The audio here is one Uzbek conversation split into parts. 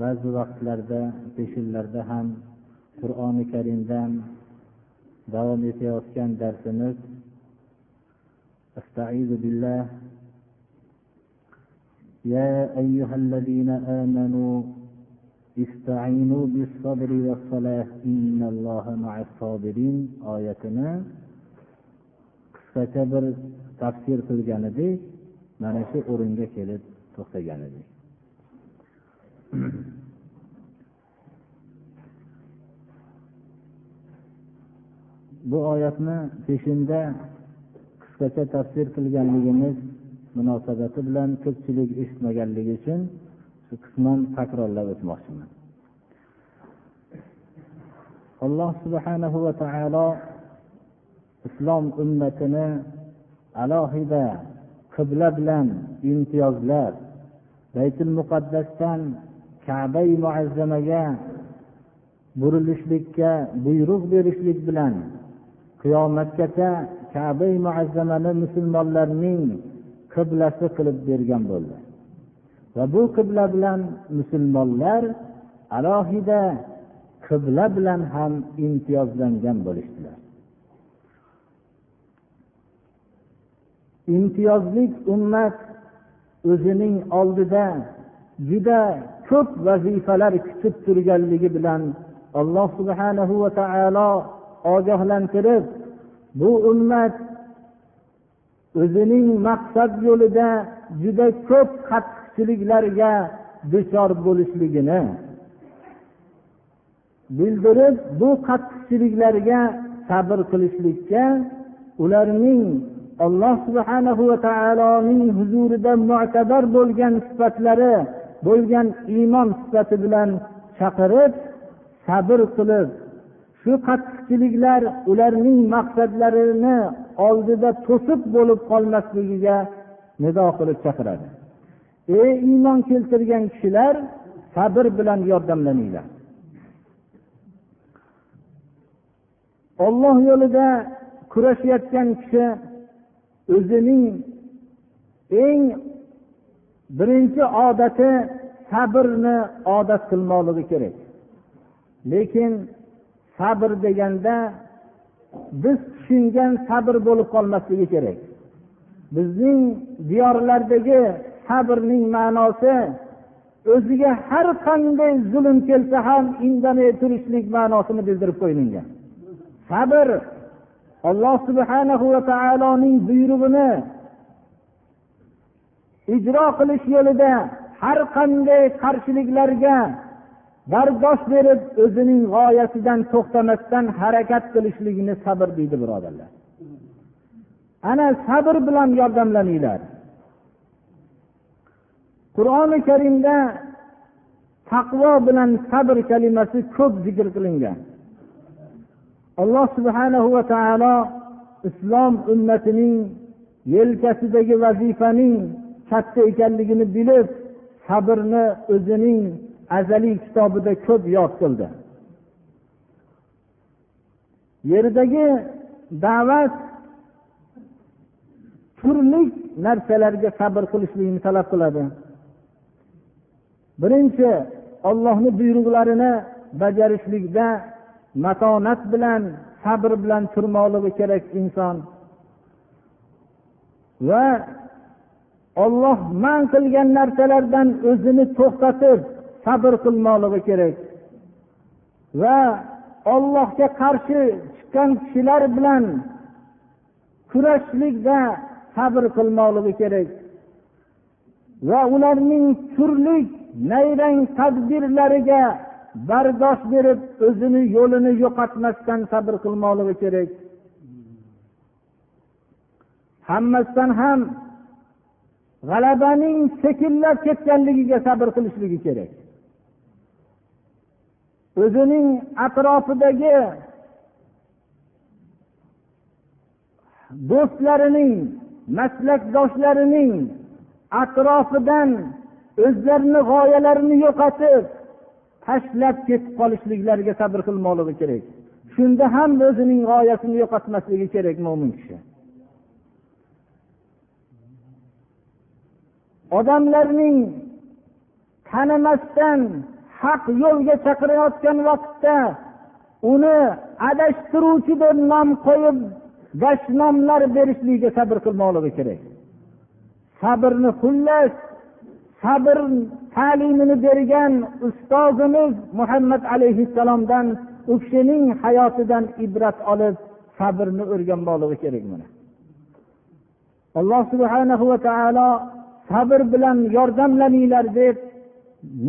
ba'zi vaqtlarda peshinlarda ham qur'oni karimdan davom etayotgan darsimiz استعيذ بالله يا أيها الذين آمنوا استعينوا بالصبر والصلاة إن الله مع الصابرين آياتنا qisqacha bir tafsir qilgan edik mana shu o'ringa kelib to'xtagan edik bu oyatni peshinda qisqacha tafsir qilganligimiz munosabati bilan ko'pchilik eshitmaganligi uchun shu qisman takrorlab o'tmoqchiman. Alloh subhanahu va taolo islom ummatini alohida qibla bilan imtiyozlab baytul muqaddasdan kabai muazzamaga burilishlikka buyruq berishlik bilan qiyomatgacha kabai muazzamani musulmonlarning qiblasi qilib bergan bo'ldi. Va bu qibla bilan musulmonlar alohida qibla bilan ham imtiyozlangan bo'lishdilar. Imtiyozlik ummat o'zining oldida juda ko'p vazifalar kutib turganligi bilan alloh subhanahu va taolo ogohlantirib bu ummat o'zining maqsad yo'lida juda ko'p qattiqchiliklarga duchor bo'lishligini bildirib bu qattiqchiliklarga sabr qilishlikka ularning alloh subhanahu va taoloning huzurida mo'tabar bo'lgan sifatlari bo'lgan iymon sifati bilan chaqirib sabr qilib shu qattiqchiliklar ularning maqsadlarini oldida to'sib bo'lib qolmasligiga nido qilib chaqiradi. Ey iymon keltirgan kishilar sabr bilan yordamlaninglar. Olloh yo'lida kurashayotgan kishi o'zining eng birinchi odati sabrni odat qilmoqligi kerak. Lekin sabr deganda biz tushungan sabr bo'lib qolmasligi kerak. Bizning diyorlardagi sabrning ma'nosi o'ziga har qanday zulm kelsa ham indamay turishlik ma'nosini bildirib qo'yilgan. Sabr alloh subhanahu va taoloning buyrug'ini ijro qilish yo'lida har qanday qarshiliklarga bardosh berib o'zining g'oyasidan to'xtamasdan harakat qilishligini sabr deydi birodarlar. Ana sabr bilan yordamlaninglar. Qur'oni karimda taqvo bilan sabr kalimasi ko'p zikr qilingan. Alloh subhanahu va taolo islom ummatining yelkasidagi vazifaning katta ekanligini bilib sabrni o'zining azaliy kitobida ko'p yod qildi. Yerdagi da'vat turli narsalarga sabr qilishlikni talab qiladi. Birinchi ollohni buyruqlarini bajarishlikda matonat bilan sabr bilan turmoqligi kerak inson. Va olloh man qilgan narsalardan o'zini to'xtatib sabr qilmoqligi kerak. Va ollohga qarshi chiqqan kishilar bilan kurashishlikda sabr qilmoqligi kerak. Va ularning turli nayrang tadbirlariga bardosh berib o'zini yo'lini yo'qotmasdan sabr qilmoqligi kerak. Hammasidan ham g'alabaning sekinlab ketganligiga sabr qilishligi kerak. O'zining atrofidagi do'stlarining maslakdoshlarining atrofidan o'zlarini g'oyalarini yo'qotib tashlab ketib qolishliklariga sabr qilmoqligi kerak. Shunda ham o'zining g'oyasini yo'qotmasligi kerak mo'min kishi. Odamlarning tanimasdan haq yo'lga chaqirayotgan vaqtda uni adashtiruvchi deb nom qo'yib dashnomlar berishligiga sabr qilmoqligi kerak. Sabrni xullas sabr ta'limini bergan ustozimiz muhammad alayhissalomdan u kishining hayotidan ibrat olib sabrni o'rganmoqligi kerak mana. Alloh subhanahu va taolo sabr bilan yordamlaninglar deb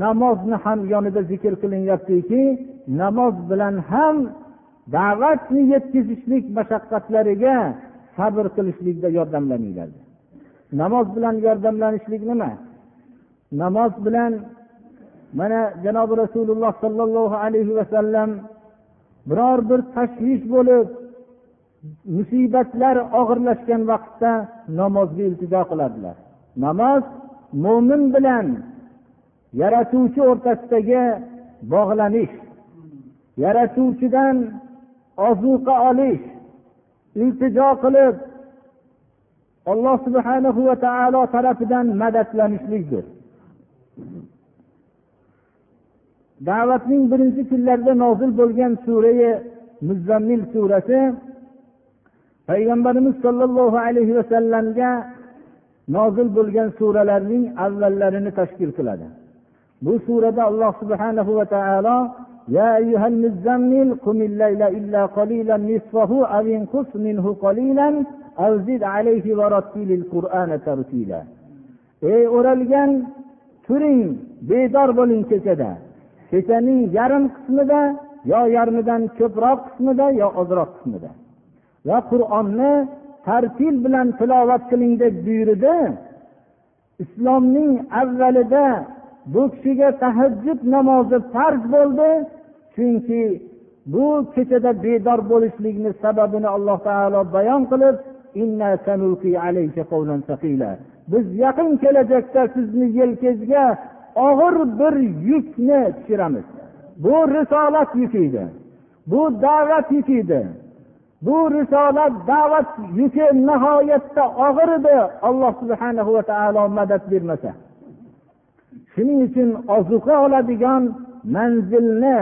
namozni ham yonida zikr qilinyaptiki namoz bilan ham da'vatni yetkazishlik mashaqqatlariga sabr qilishlikda yordamlaninglar. Namoz bilan yordamlanishlik nima? Namoz bilan mana janobi rasululloh sollallohu alayhi vasallam biror bir tashvish bo'lib musibatlar og'irlashgan vaqtda namozga iltijo qiladilar namoz mo'min bilan yaratuvchi o'rtasidagi bog'lanish yaratuvchidan ozuqa olish iltijo qilib alloh subhanahu va taolo tarafidan madadlanishlikdir. Da'vatning birinchi kunlarida nozil bo'lgan surai muzzammil surasi payg'ambarimiz sollallohu alayhi vasallamga nozil bo'lgan suralarning avvallarini tashkil qiladi bu surada alloh subhanahu va taolo يا أيها المزمل قم الليل إلا قليلا نصفه أو انقص منه قليلا أو زد عليه ورتل القرآن ترتيلا ey o'ralgan turing bedor bo'ling kechada kechaning yarim qismida yo yarmidan ko'proq qismida yo ozroq qismida va qur'onni tartil bilan tilovat qiling deb buyurdi. Islomning avvalida bu kishiga tahajjud namozi farz bo'ldi. Chunki bu kechada bedor bo'lishlikni sababini alloh taolo bayon qilib biz yaqin kelajakda sizni yelkangizga og'ir bir yukni tushiramiz. Bu risolat yuki edi. Bu da'vat yuki edi. Bu risolat da'vat yuki nihoyatda og'ir edi alloh subhana va taolo madad bermasa. Shuning uchun ozuqa oladigan manzilni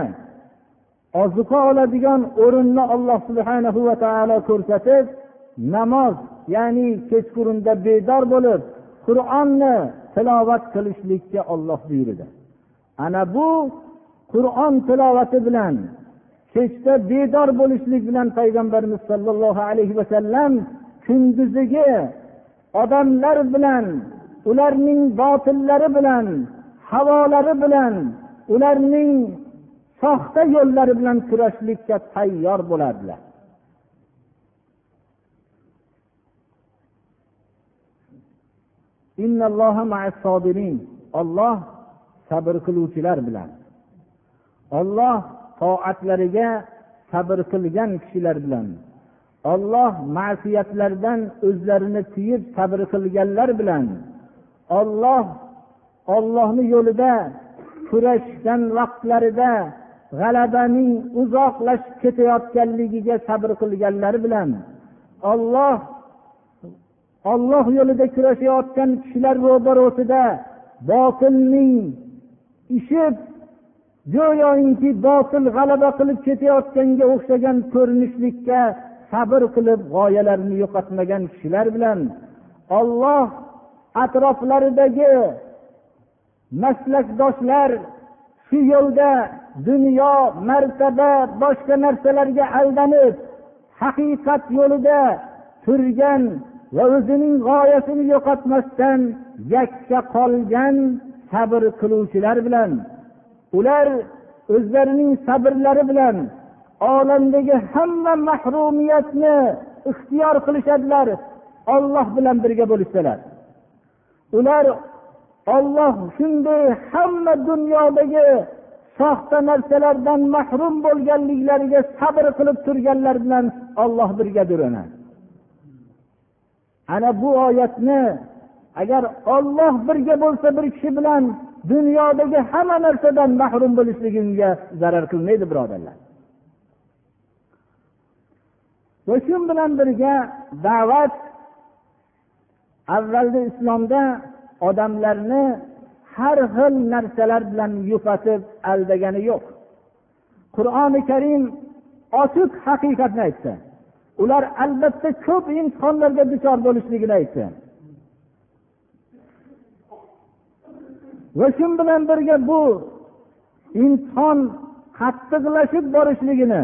ozuqa oladigan o'rinni alloh subhanahu va taolo ko'rsatib namoz ya'ni kechqurunda bedor bo'lib qur'onni tilovat qilishlikka olloh buyurdi. Ana bu qur'on tilovati bilan kechda bedor bo'lishlik bilan payg'ambarimiz sollallohu alayhi vasallam kunduzigi odamlar bilan ularning botillari bilan havolari bilan ularning soxta yo'llari bilan kurashlikka tayyor bo'ladilar olloh sabr qiluvchilar bilan. Olloh toatlariga sabr qilgan kishilar bilan olloh ma'siyatlardan o'zlarini tiyib sabr qilganlar bilan olloh ollohni yo'lida kurashgan vaqtlarida g'alabaning uzoqlashib ketayotganligiga sabr qilganlari bilan olloh olloh yo'lida kurashayotgan kishilar ro'barosida botilning ishib go'yoki botil g'alaba qilib ketayotganga o'xshagan ko'rinishlikka sabr qilib g'oyalarini yo'qotmagan kishilar bilan olloh atroflaridagi maslakdoshlar shu yo'lda dunyo martaba boshqa narsalarga aldanib haqiqat yo'lida turgan va o'zining g'oyasini yo'qotmasdan yakka qolgan sabr qiluvchilar bilan ular o'zlarining sabrlari bilan olamdagi hamma mahrumiyatni ixtiyor qilishadilar olloh bilan birga bo'lishsalar. Ular olloh shunday hamma dunyodagi soxta narsalardan mahrum bo'lganliklariga sabr qilib turganlar bilan olloh birgadir ana ana bu oyatni agar olloh birga bo'lsa bir kishi bilan dunyodagi hamma narsadan mahrum bo'lishligimga zarar qilmaydi birodarlar. Va shu bilan birga da'vat avvalda islomda odamlarni har xil narsalar bilan yupatib aldagani yo'q. Qur'oni karim ochiq haqiqatni aytdi. Ular albatta ko'p imtihonlarga duchor bo'lishligini aytdi. va shu bilan birga bu imtihon qattiqlashib borishligini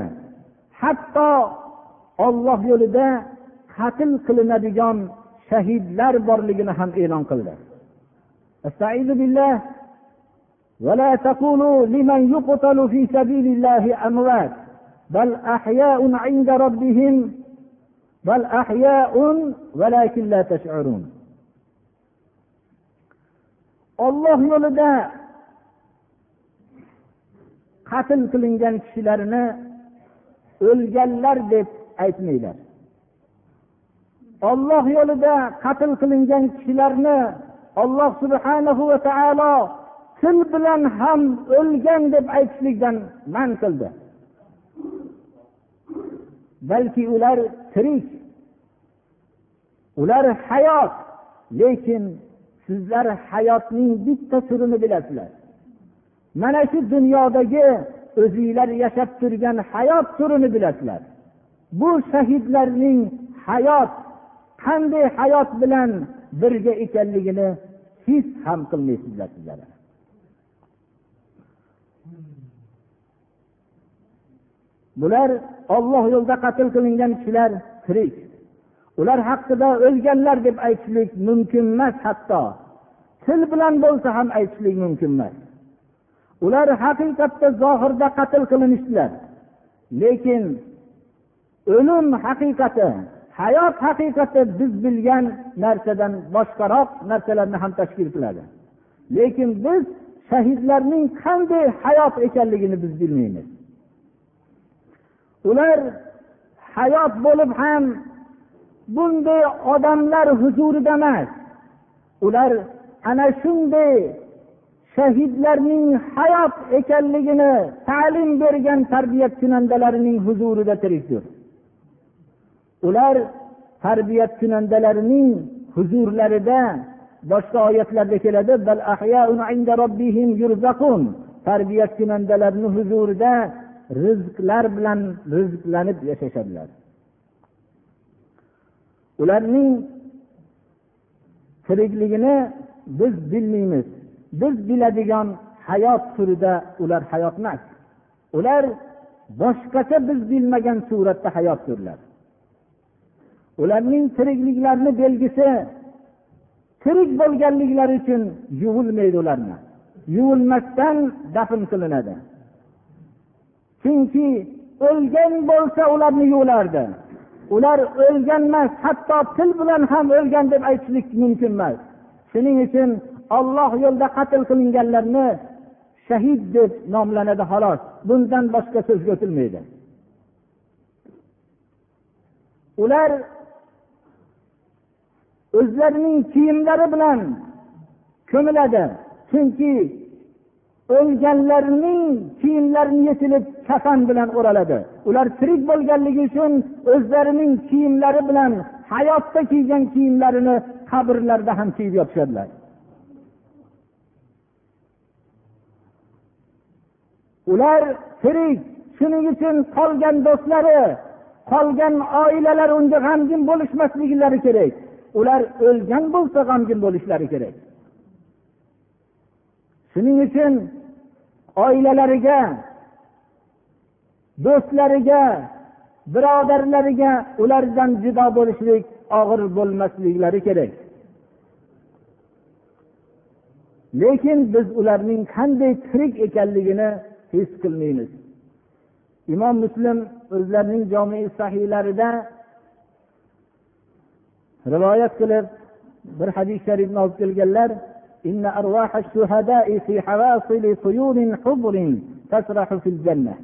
hatto olloh yo'lida qatl qilinadigan shahidlar borligini ham e'lon qildi استعيذ بالله ولا تقولوا لمن يقتل في سبيل الله أموات بل أحياء عند ربهم بل أحياء ولكن لا تشعرون olloh yo'lida qatl qilingan kishilarni o'lganlar deb aytmanglar. Olloh yo'lida qatl qilingan kishilarni alloh subhanahu va taolo til bilan ham o'lgan deb aytishlikdan man qildi. Balki ular tirik ular hayot lekin sizlar hayotning bitta turini bilasizlar. Mana shu dunyodagi o'zinglar yashab turgan hayot turini bilasizlar. Bu shahidlarning hayot qanday hayot bilan birga ekanligini his ham qilmaysizlar sizlar bular olloh yo'lida qatl qilingan kishilar tirik. Ular haqida o'lganlar deb aytishlik mumkin emas hatto. Til bilan bo'lsa ham aytishlik mumkin emas. Ular haqiqatda zohirda qatl qilinishdilar. Lekin o'lim haqiqati hayot haqiqati biz bilgan narsadan boshqaroq narsalarni ham tashkil qiladi. Lekin biz shahidlarning qanday hayot ekanligini biz bilmaymiz. Ular hayot bo'lib ham bunday odamlar huzurida emas. Ular ana shunday shahidlarning hayot ekanligini ta'lim bergan tarbiyat kunandalarining huzurida tirikdir ular tarbiyat kunandalarining huzurlarida boshqa oyatlarda keladi tarbiyat kunandalarini huzurida rizqlar bilan rizqlanib yashashadilar. Ularning tirikligini biz bilmaymiz. Biz biladigan hayot turida ular hayot emas. Ular boshqacha biz bilmagan suratda hayot hayotdirlar ularning tirikliklarini belgisi tirik bo'lganliklari uchun yuvilmaydi ularni. Yuvilmasdan dafn qilinadi. Chunki o'lgan bo'lsa ularni yuvilardi. Ular o'lganemas hatto til bilan ham o'lgan deb aytishlik mumkin emas. Shuning uchun olloh yo'lida qatl qilinganlarni shahid deb nomlanadi xolos. Bundan boshqa so'zga o'tilmaydi. Ular o'zlarining kiyimlari bilan ko'miladi. Chunki o'lganlarning kiyimlarini yechilib kafan bilan o'raladi. Ular tirik bo'lganligi uchun o'zlarining kiyimlari bilan hayotda kiygan kiyimlarini qabrlarda ham kiyib yotishadilar. Ular tirik shuning uchun qolgan do'stlari qolgan oilalar unga g'amgin bo'lishmasliklari kerak. Ular o'lgan bo'lsa g'amgin bo'lishlari kerak. Shuning uchun oilalariga do'stlariga birodarlariga ulardan judo bo'lishlik og'ir bo'lmasliklari kerak. Lekin biz ularning qanday tirik ekanligini his qilmaymiz. Imom muslim o'zlarining jomi sahiylarida rivoyat qilib bir hadis sharifni olib kelganlar إن أرواح الشهداء في حواصل طيور حبر تسرح في الجنة.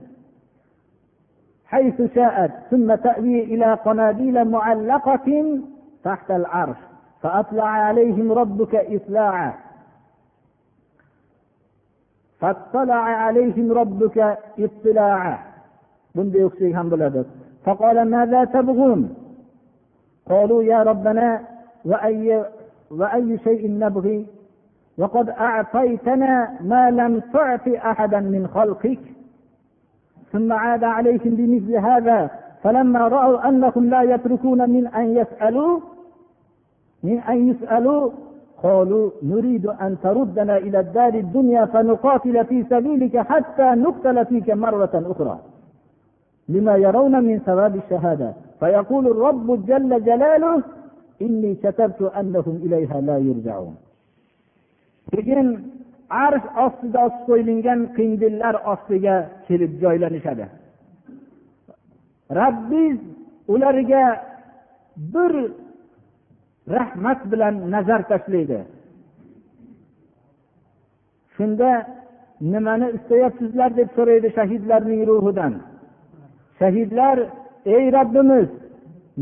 حيث شاءت ثم تأوي إلى قناديل معلقة تحت العرش فأطلع عليهم ربك إطلاعا فاطلع عليهم ربك اطلاعا فقال ماذا تبغون؟ قالوا يا ربنا وأي, وأي شيء نبغي؟ وقد أعطيتنا ما لم تعط أحدا من خلقك. ثم عاد عليهم بمثل هذا فلما رأوا أنهم لا يتركون من أن يسألوا من أن يسألوا قالوا نريد أن تردنا إلى الدار الدنيا فنقاتل في سبيلك حتى نقتل فيك مرة أخرى. لما يرون من ثواب الشهادة. فيقول الرب جل جلاله إني كتبت أنهم إليها لا يرجعون. Keyin arsh ostida osib qo'yilgan qindillar ostiga kelib joylanishadi. Rabbiz ularga bir rahmat bilan nazar tashlaydi. Shunda nimani istayapsizlar deb so'raydi shahidlarning ruhidan. Shahidlar ey robbimiz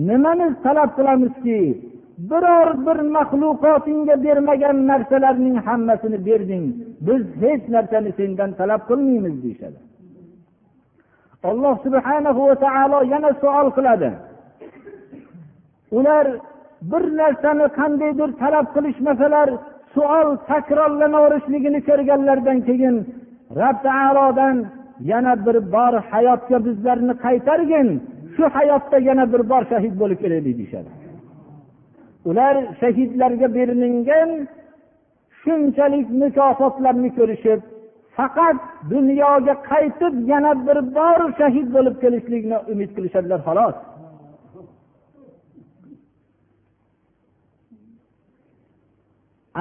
nimani talab qilamizki? Biror bir maxluqotingga bermagan narsalarning hammasini berding. Biz hech narsani sendan talab qilmaymiz deyishadi. Alloh subhanahu va taolo yana savol qiladi. Ular bir narsani qandaydir talab qilishmasalar savol takrorlanaverishligini ko'rganlaridan keyin rob taolodan yana bir bor hayotga bizlarni qaytargin. Shu hayotda yana bir bor shahid bo'lib kelaylik deyishadi. Ular shahidlarga berilingan shunchalik mukofotlarni ko'rishib faqat dunyoga qaytib yana bir bor shahid bo'lib kelishlikni umid qilishadilar xolos.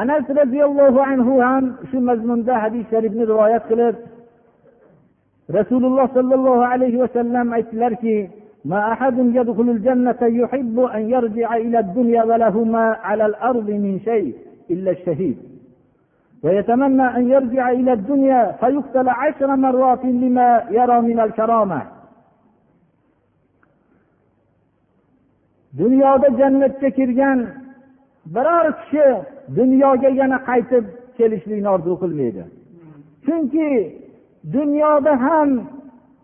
Anas roziyallohu anhu ham shu mazmunda hadis sharifni rivoyat qilib rasululloh sollallohu alayhi vasallam aytdilarki ما أحد يدخل الجنة يحب أن يرجع إلى الدنيا وله ما على الأرض من شيء إلا الشهيد ويتمنى أن يرجع إلى الدنيا فيقتل عشر مرات لما يرى من الكرامة dunyoda jannatga kirgan biror kishi dunyoga yana qaytib kelishlikni orzu qilmaydi chunki dunyoda ham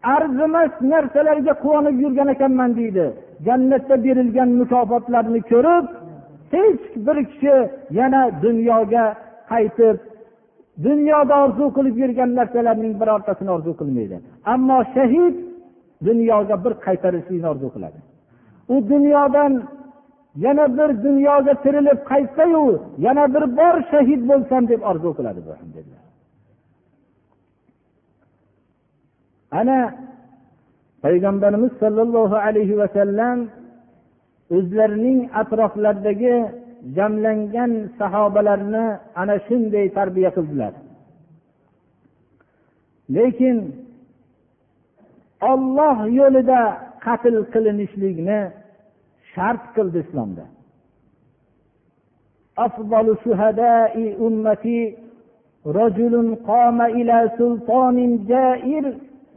arzimas narsalarga quvonib yurgan ekanman deydi. Jannatda berilgan mukofotlarni ko'rib hech bir kishi yana dunyoga qaytib dunyoda orzu qilib yurgan narsalarning birortasini orzu qilmaydi. Ammo shahid dunyoga bir qaytarishlikni orzu qiladi. U dunyodan yana bir dunyoga tirilib qaytsayu yana bir bor shahid bo'lsam deb orzu qiladi ana payg'ambarimiz sollallohu alayhi vasallam o'zlarining atroflaridagi jamlangan sahobalarni ana shunday tarbiya qildilar lekin olloh yo'lida qatl qilinishlikni shart qildi islomda أفضل شهداء أمتي رجل قام إلى سلطان جائر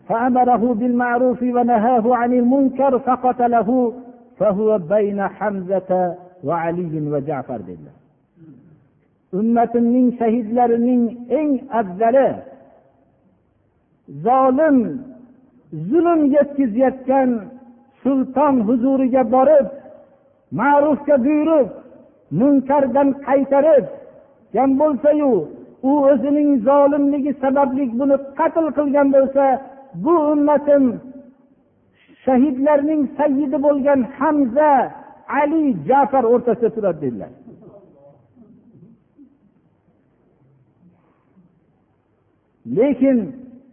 فأمره بالمعروف ونهاه عن المنكر فقتله فهو بين حمزة وعلي وجعفر dedilar ummatimning shahidlarining eng afzali zolim zulm yetkazayotgan sulton huzuriga borib ma'rufga buyurib munkardan qaytarib bo'lsayu u o'zining zolimligi sababli buni qatl qilgan bo'lsa bu ummatim shahidlarning sayyidi bo'lgan hamza ali jafar o'rtasida turadi dedilar. Lekin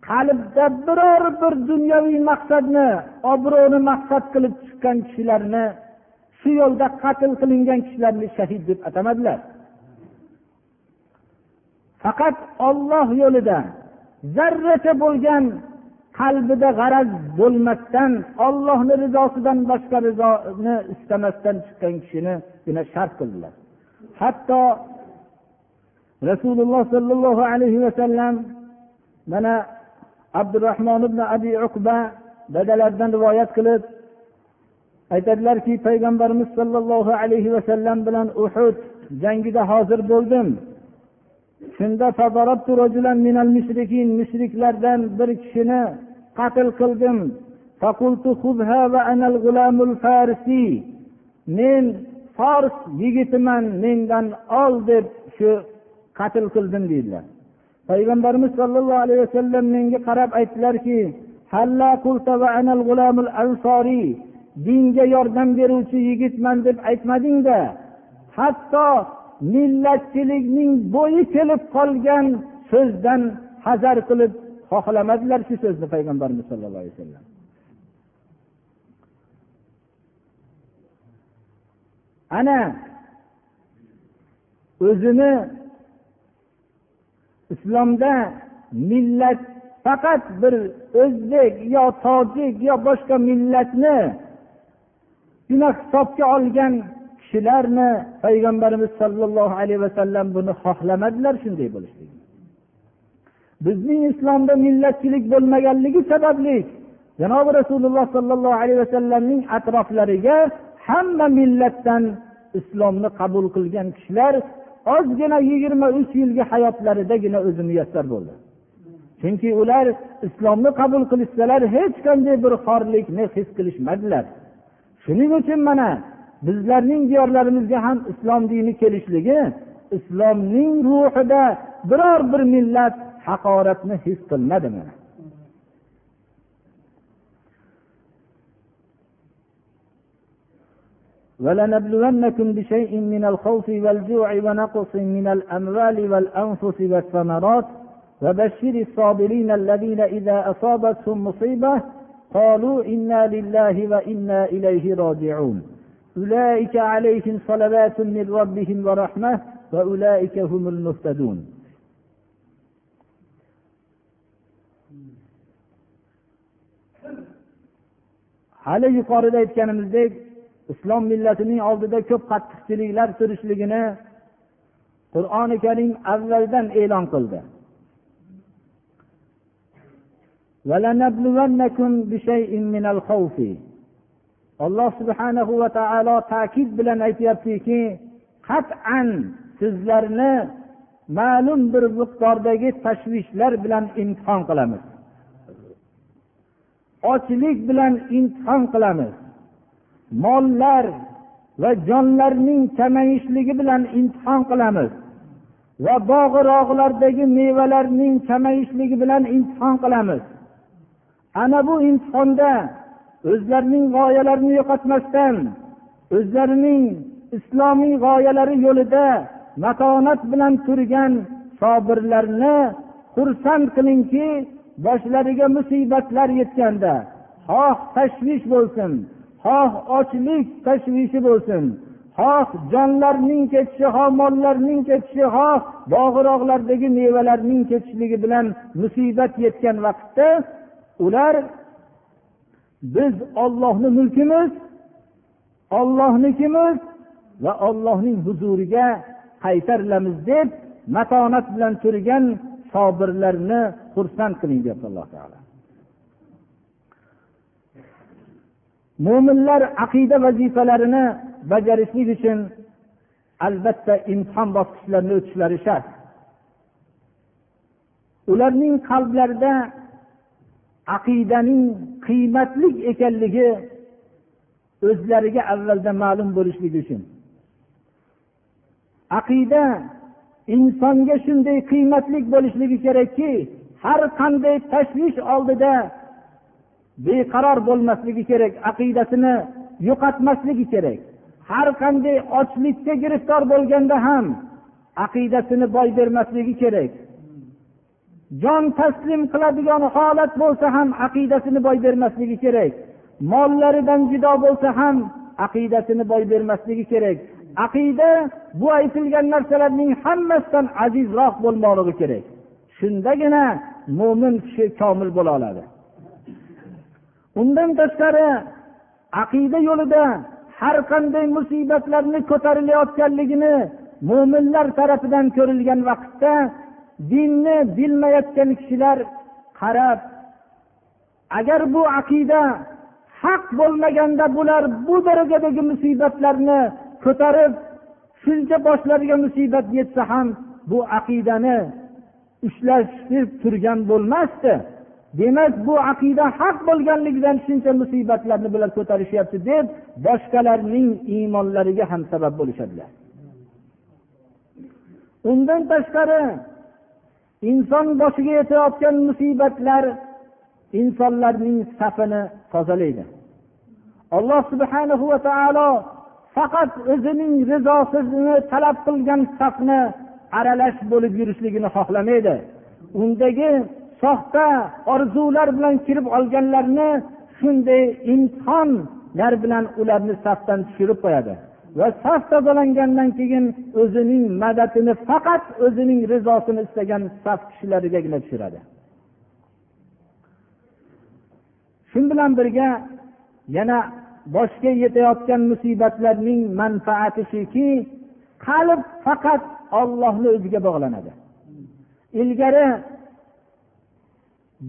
qalbda biror bir dunyoviy maqsadni obro'ni maqsad qilib chiqqan kishilarni shu yo'lda qatl qilingan kishilarni shahid deb atamadilar. Faqat olloh yo'lida zarracha bo'lgan qalbida g'araz bo'lmasdan ollohni rizosidan boshqa rizoni istamasdan chiqqan kishinigina shart qildilar. Hatto rasululloh sollallohu alayhi vasallam mana abdurahmon ibn abi uqba dadalaridan rivoyat qilib aytadilarki payg'ambarimiz sollallohu alayhi vasallam bilan uhud jangida hozir bo'ldim. Shunda mushriklardan bir kishini qatl qildim. Men fors yigitiman mendan ol deb shu qatl qildim deydilar payg'ambarimiz sollallohu alayhi vasallam menga qarab aytdilarki dinga yordam beruvchi yigitman deb aytmadingda hatto millatchilikning bo'yi kelib qolgan so'zdan hazar qilib xohlamadilar shu so'zni payg'ambarimiz sollallohu alayhi vasallam. Ana o'zini islomda millat faqat bir o'zbek yo tojik yo boshqa millatni hisobga olgan kishilarni payg'ambarimiz sollallohu alayhi vasallam buni xohlamadilar shunday bo'lishligini. Bizning islomda millatchilik bo'lmaganligi sababli janobi rasululloh sollallohu alayhi vasallamning atroflariga hamma millatdan islomni qabul qilgan kishilar ozgina yigirma uch yilgi hayotlaridagina o'zi muyassar bo'ldi. Chunki ular islomni qabul qilishsalar hech qanday bir xorlikni his qilishmadilar. Shuning uchun mana bizlarning diyorlarimizga ham islom dini kelishligi islomning ruhida biror bir millat haqoratni his qilmadi mana ولنبلونكم بشيء من الخوف والجوع ونقص من الأموال والأنفس والثمرات. وبشر الصابرين الذين إذا أصابتهم مصيبة قالوا إنا لله وإنا إليه راجعون. أولئك عليهم صلوات من ربهم ورحمة وأولئك هم المهتدون. Hali yuqorida aytganimizdek islom millatining oldida ko'p qattiqchiliklar turishligini qur'oni karim avvaldan e'lon qildi. Alloh subhanahu va taolo ta'kid bilan aytyaptiki qat'an sizlarni ma'lum bir miqdordagi tashvishlar bilan imtihon qilamiz. Ochlik bilan imtihon qilamiz. Mollar va jonlarning kamayishligi bilan imtihon qilamiz. Va bog' rog'lardagi mevalarning kamayishligi bilan imtihon qilamiz. Ana bu imtihonda o'zlarining g'oyalarini yo'qotmasdan o'zlarining islomiy g'oyalari yo'lida matonat bilan turgan sobirlarni xursand qilingki boshlariga musibatlar yetganda xoh tashvish bo'lsin xoh ochlik tashvishi bo'lsin xoh jonlarning ketishi xoh mollarning ketishi xoh bog'iroqlardagi mevalarning ketishligi bilan musibat yetgan vaqtda ular biz ollohni mulkimiz ollohnikimiz va ollohning huzuriga qaytarilamiz deb matonat bilan turgan sobirlarni xursand qiling deyapti alloh taolo. Mo'minlar aqida vazifalarini bajarishlik uchun albatta imtihon bosqichlarini o'tishlari shart. Ularning qalblarida aqidaning qiymatli ekanligi o'zlariga avvalda ma'lum bo'lishligi uchun. Aqida insonga shunday qiymatli bo'lishligi kerakki har qanday tashvish oldida beqaror bo'lmasligi kerak aqidasini yo'qotmasligi kerak. Har qanday ochlikka giriftor bo'lganda ham aqidasini boy bermasligi kerak. Jon taslim qiladigan holat bo'lsa ham aqidasini boy bermasligi kerak. Mollaridan jido bo'lsa ham aqidasini boy bermasligi kerak. Aqida bu aytilgan narsalarning hammasidan azizroq bo'lmoqligi kerak. Shundagina mo'min kishi komil bo'la oladi. Undan tashqari aqida yo'lida har qanday musibatlarni ko'tarilayotganligini mo'minlar tarafidan ko'rilgan vaqtda dinni bilmayotgan kishilar qarab agar bu aqida haq bo'lmaganda bular bu darajadagi musibatlarni ko'tarib shuncha boshlariga musibat yetsa ham bu aqidani ushlashib turgan bo'lmasdi. Demak bu aqida haq bo'lganligidan shuncha musibatlarni bular ko'tarishyapti deb boshqalarning iymonlariga ham sabab bo'lishadilar. Undan tashqari inson boshiga yetayotgan musibatlar insonlarning safini tozalaydi. Alloh subhanahu va taolo faqat o'zining rizosini talab qilgan safni aralash bo'lib yurishligini xohlamaydi. Undagi soxta orzular bilan kirib olganlarni shunday imtihonlar bilan ularni safdan tushirib qo'yadi va saf tozalangandan keyin o'zining madadini faqat o'zining rizosini istagan saf kishilarigagina tushiradi. Shu bilan birga yana boshga yetayotgan musibatlarning manfaati shuki qalb faqat ollohni o'ziga bog'lanadi. Ilgari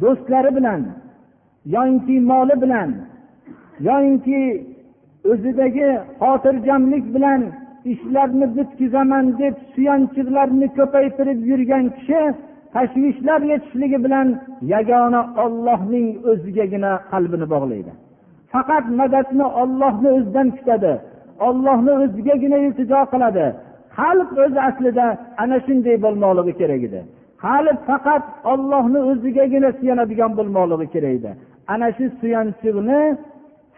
do'stlari bilan yoinki moli bilan yoinki o'zidagi xotirjamlik bilan ishlarni bitkizaman deb suyanchiqlarni ko'paytirib yurgan kishi tashvishlar yetishligi bilan yagona ollohning o'zigagina qalbini bog'laydi. Faqat madadni ollohni o'zidan kutadi. Ollohni o'zigagina iltijo qiladi. Qalb o'zi aslida ana shunday bo'lmoqligi kerak edi. Qalb faqat ollohni o'zigagina suyanadigan bo'lmoqligi kerak edi. Ana shu suyanchiqni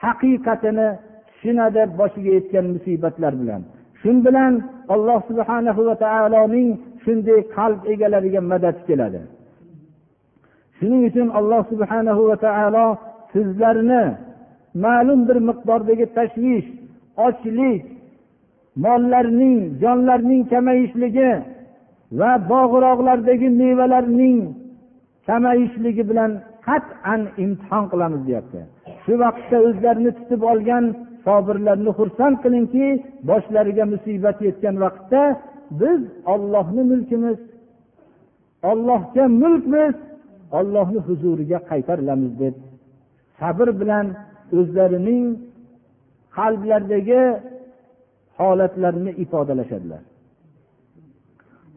haqiqatini tushunadi boshiga yetgan musibatlar bilan. Shu bilan alloh subhanahu va taoloning shunday qalb egalariga madad keladi. Shuning uchun alloh subhanahu va taolo sizlarni ma'lum bir miqdordagi tashvish ochlik mollarning jonlarning kamayishligi va bog'roqlardagi mevalarning kamayishligi bilan qat'an imtihon qilamiz deyapti. Shu vaqtda o'zlarini tutib olgan sobirlarni xursand qilingki boshlariga musibat yetgan vaqtda biz ollohni mulkimiz ollohga mulkmiz ollohni huzuriga qaytarilamiz deb sabr bilan o'zlarining qalblaridagi holatlarini ifodalashadilar.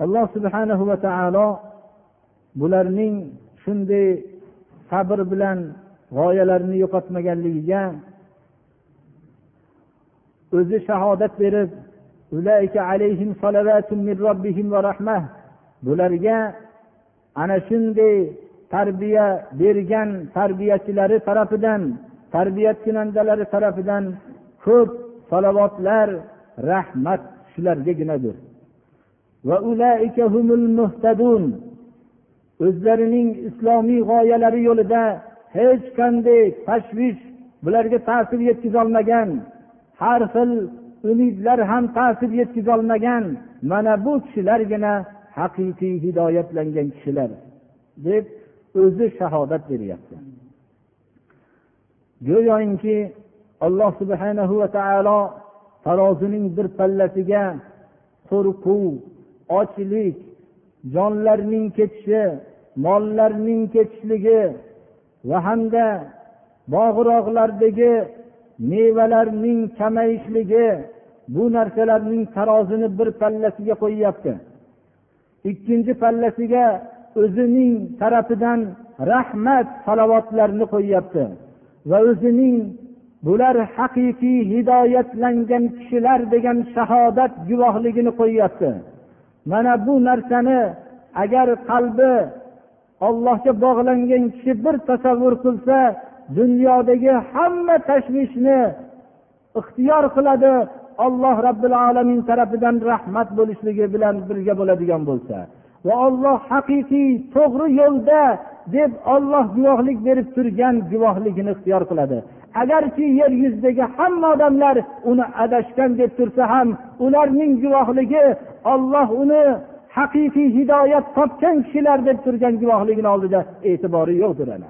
Alloh subhanahu va taolo bularning shunday sabr bilan g'oyalarini yo'qotmaganligiga o'zi shahodat berib bularga ana shunday tarbiya bergan tarbiyachilari tarafidan tarbiyat kunandalari tarafidan ko'p salovatlar rahmat shulargaginadir. O'zlarining islomiy g'oyalari yo'lida hech qanday tashvish bularga ta'sir yetkazolmagan har xil umidlar ham ta'sir yetkazolmagan mana bu kishilargina haqiqiy hidoyatlangan kishilar deb o'zi shahodat beryapti. Go'yoki alloh subhanahu va taolo tarozining bir pallasiga qo'rquv ochlik jonlarning ketishi mollarning ketishligi va hamda bog'roqlardagi mevalarning kamayishligi bu narsalarning tarozini bir pallasiga qo'yyapti. Ikkinchi pallasiga o'zining tarafidan rahmat salovatlarni qo'yyapti. Va o'zining bular haqiqiy hidoyatlangan kishilar degan shahodat guvohligini qo'yyapti. Mana bu narsani agar qalbi ollohga bog'langan kishi bir tasavvur qilsa dunyodagi hamma tashvishni ixtiyor qiladi olloh robbil alamin tarafidan rahmat bo'lishligi bilan birga bo'ladigan bo'lsa. Va olloh haqiqiy to'g'ri yo'lda deb olloh guvohlik berib turgan guvohligini ixtiyor qiladi. Agarki yer yuzidagi hamma odamlar uni adashgan deb tursa ham ularning guvohligi olloh uni haqiqiy hidoyat topgan kishilar deb turgan guvohligini oldida e'tibori yo'qdir ana.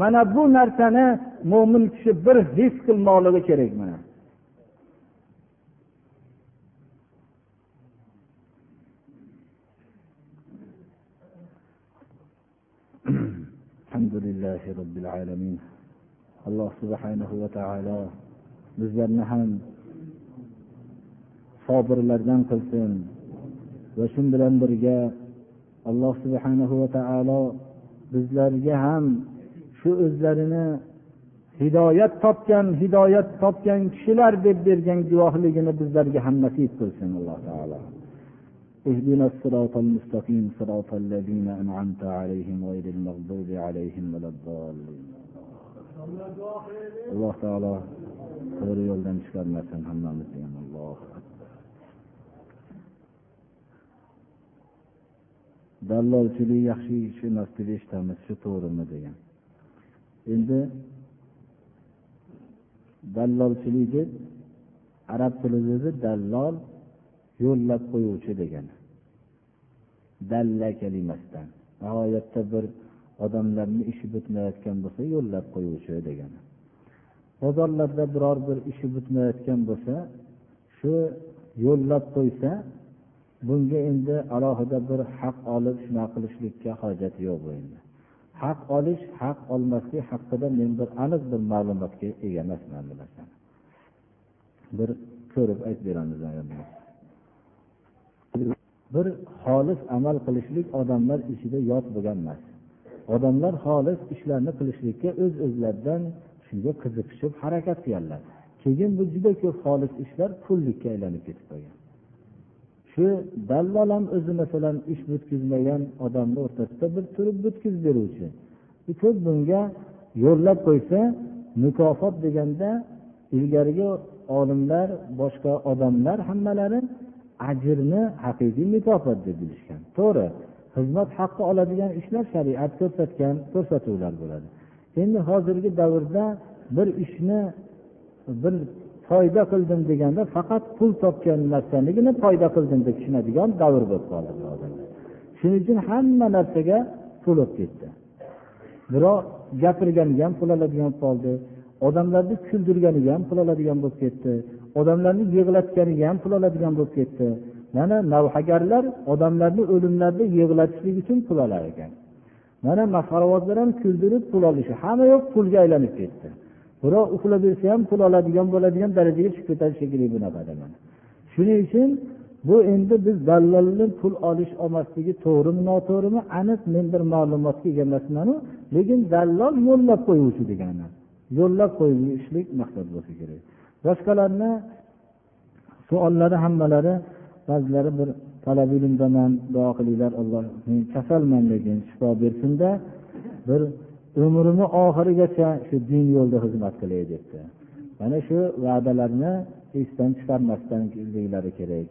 Mana bu narsani mo'min kishi bir his qilmoqligi kerak mana. الحمد لله alamin alloh subhanahu va taolo bizlarni ham صابر qilsin va وشن بلن birga alloh subhanahu va taolo bizlarga ham shu o'zlarini hidoyat topgan hidoyat topgan kishilar deb bergan guvohligini bizlarga ham nasib qilsin alloh taolo اهدنا الصراط المستقيم صراط الذين أنعمت عليهم غير المغضوب عليهم ولا الضالين alloh taolo to'g'ri yo'ldan chiqarmasin hammamizni ham alloh dallolchilik yaxshi ish emas deb eshitamiz shu to'g'rimi degan endi dallolchilik deb arab tilida dallol yo'llab qo'yuvchi degani. Dalla kalimasidan nihoyatda bir odamlarni ishi bitmayotgan bo'lsa yo'llab qo'yuvchi degani. Bozorlarda biror bir ishi bitmayotgan bo'lsa shu yo'llab qo'ysa bunga endi alohida bir haq olib shunaqa qilishlikka hojat yo'q bu endi. Haq olish haq olmaslik haqida men bir aniq bir ma'lumotga ega emasman bu narsani bir ko'rib aytib beramiz bir xolis amal qilishlik odamlar ichida yot bo'lgan emas. Odamlar xolis ishlarni qilishlikka o'z o'zlaridan shunga qiziqishib harakat qilganlar. Keyin bu juda ko'p xolis ishlar pullikka aylanib ketib qolgan. Shu dallol ham o'zi masalan ish bitkazmagan odamni o'rtasida bir turib bitkazib beruvchi. Ko'p bunga yo'llab qo'ysa mukofot deganda ilgarigi olimlar boshqa odamlar hammalari ajrni haqiqiy mukofot deb bilishgan. To'g'ri xizmat haqqi oladigan ishlar shariat ko'rsatgan ko'rsatuvlar bo'ladi. Endi hozirgi davrda bir ishni bir foyda qildim deganda faqat pul topgan narsanigina foyda qildim deb tushunadigan davr bo'lib qoldi shuning uchun hamma narsaga pul bo'lib ketdi. Birov gapirganiga ham pul oladigan bo'lib qoldi odamlarni kuldirganiga ham pul oladigan bo'lib ketdi. Odamlarni yig'latganiga ham pul oladigan bo'lib ketdi. Mana navhagarlar odamlarni o'limlarida yig'latishlik uchun pul olar ekan. Mana masxaravozlar ham kuldirib pul olishi hamma yoq pulga aylanib ketdi. Birov uxlab bersa ham pul oladigan bo'ladigan darajaga chiqib ketadi shekilli bunaqada mana. Shuning uchun bu endi biz dallolni pul olish olmasligi to'g'rimi noto'g'rimi aniq men bir ma'lumotga ega emasmanu lekin dallol yo'llab qo'yuvchi degani. Yo'llab qo'yishlik maqsad bo'lsa kerak. Boshqalarni savollari hammalari ba'zilari bir talab ilmdaman duo qilinglar alloh men kasalman lekin shifo bersinda bir umrini oxirigacha shu din yo'lida xizmat qilay debdi. Mana shu va'dalarni esdan chiqarmasdanliklari kerak.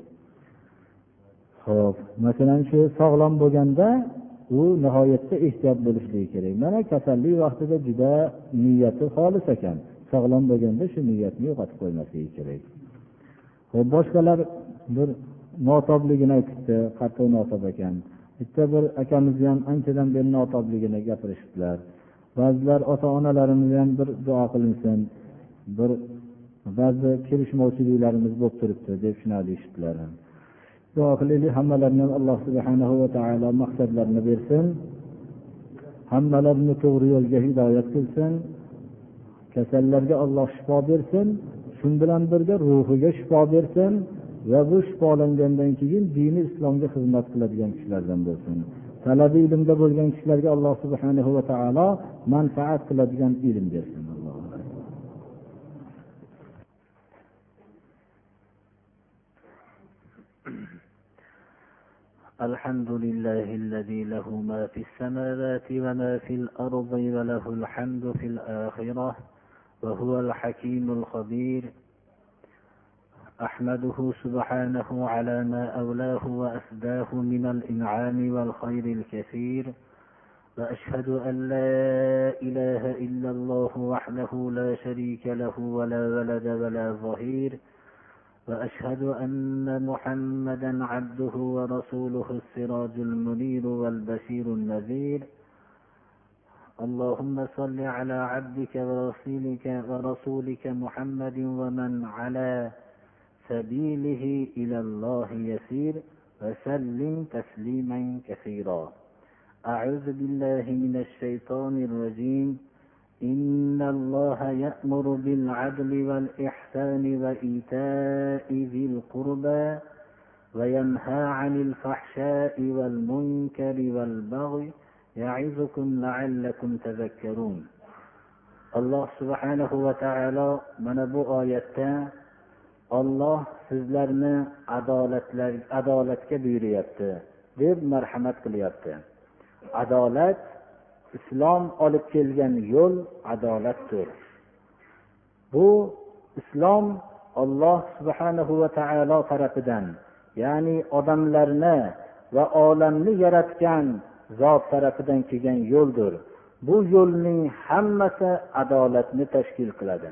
Ho'p masalan shu sog'lom bo'lganda u nihoyatda ehtiyot bo'lishligi kerak. Mana kasallik vaqtida juda niyati xolis ekan. Sog'lom bo'lganda shu niyatni yo'qotib qo'ymasligi kerak. Ho'p boshqalar bir notobligini aytibdi qattiq notob ekan. Bitta bir akamizni ham anchadan beri notobligini gapirishibdilar. Ba'zilar ota onalarimizni ham bir duo qilinsin bir ba'zi kelishmovchiliklarimiz bo'lib turibdi deb shunaqa deyishibdilar duo qilaylik hammalarini ham alloh subhana va taolo maqsadlarini bersin. Hammalarini to'g'ri yo'lga hidoyat qilsin. kasallarga alloh shifo bersin shu bilan birga ruhiga shifo bersin va bu shifolangandan keyin dini islomga xizmat qiladigan kishilardan bo'lsin talabi ilmda bo'lgan kishilarga alloh subhanahu va taolo manfaat qiladigan ilm bersin الحمد لله الذي له ما في السماوات وما في الأرض وله الحمد في الآخرة وهو الحكيم الخبير. أحمده سبحانه على ما أولاه وأسداه من الإنعام والخير الكثير. وأشهد أن لا إله إلا الله وحده لا شريك له ولا ولد ولا ظهير. وأشهد أن محمدا عبده ورسوله السراج المنير والبشير النذير. اللهم صل على عبدك ورسولك ورسولك محمد ومن على سبيله إلى الله يسير وسلم تسليما كثيرا. أعوذ بالله من الشيطان الرجيم. إن الله يأمر بالعدل والإحسان وإيتاء ذي القربى وينهى عن الفحشاء والمنكر والبغي alloh subhanahu va taolo mana bu oyatda olloh sizlarni adolatlar adolatga buyuryapti deb marhamat qilyapti. Adolat islom olib kelgan yo'l adolatdir. Bu islom olloh subhanahu va taolo tarafidan ya'ni odamlarni va olamni yaratgan zot tarafidan kelgan yo'ldir. Bu yo'lning hammasi adolatni tashkil qiladi.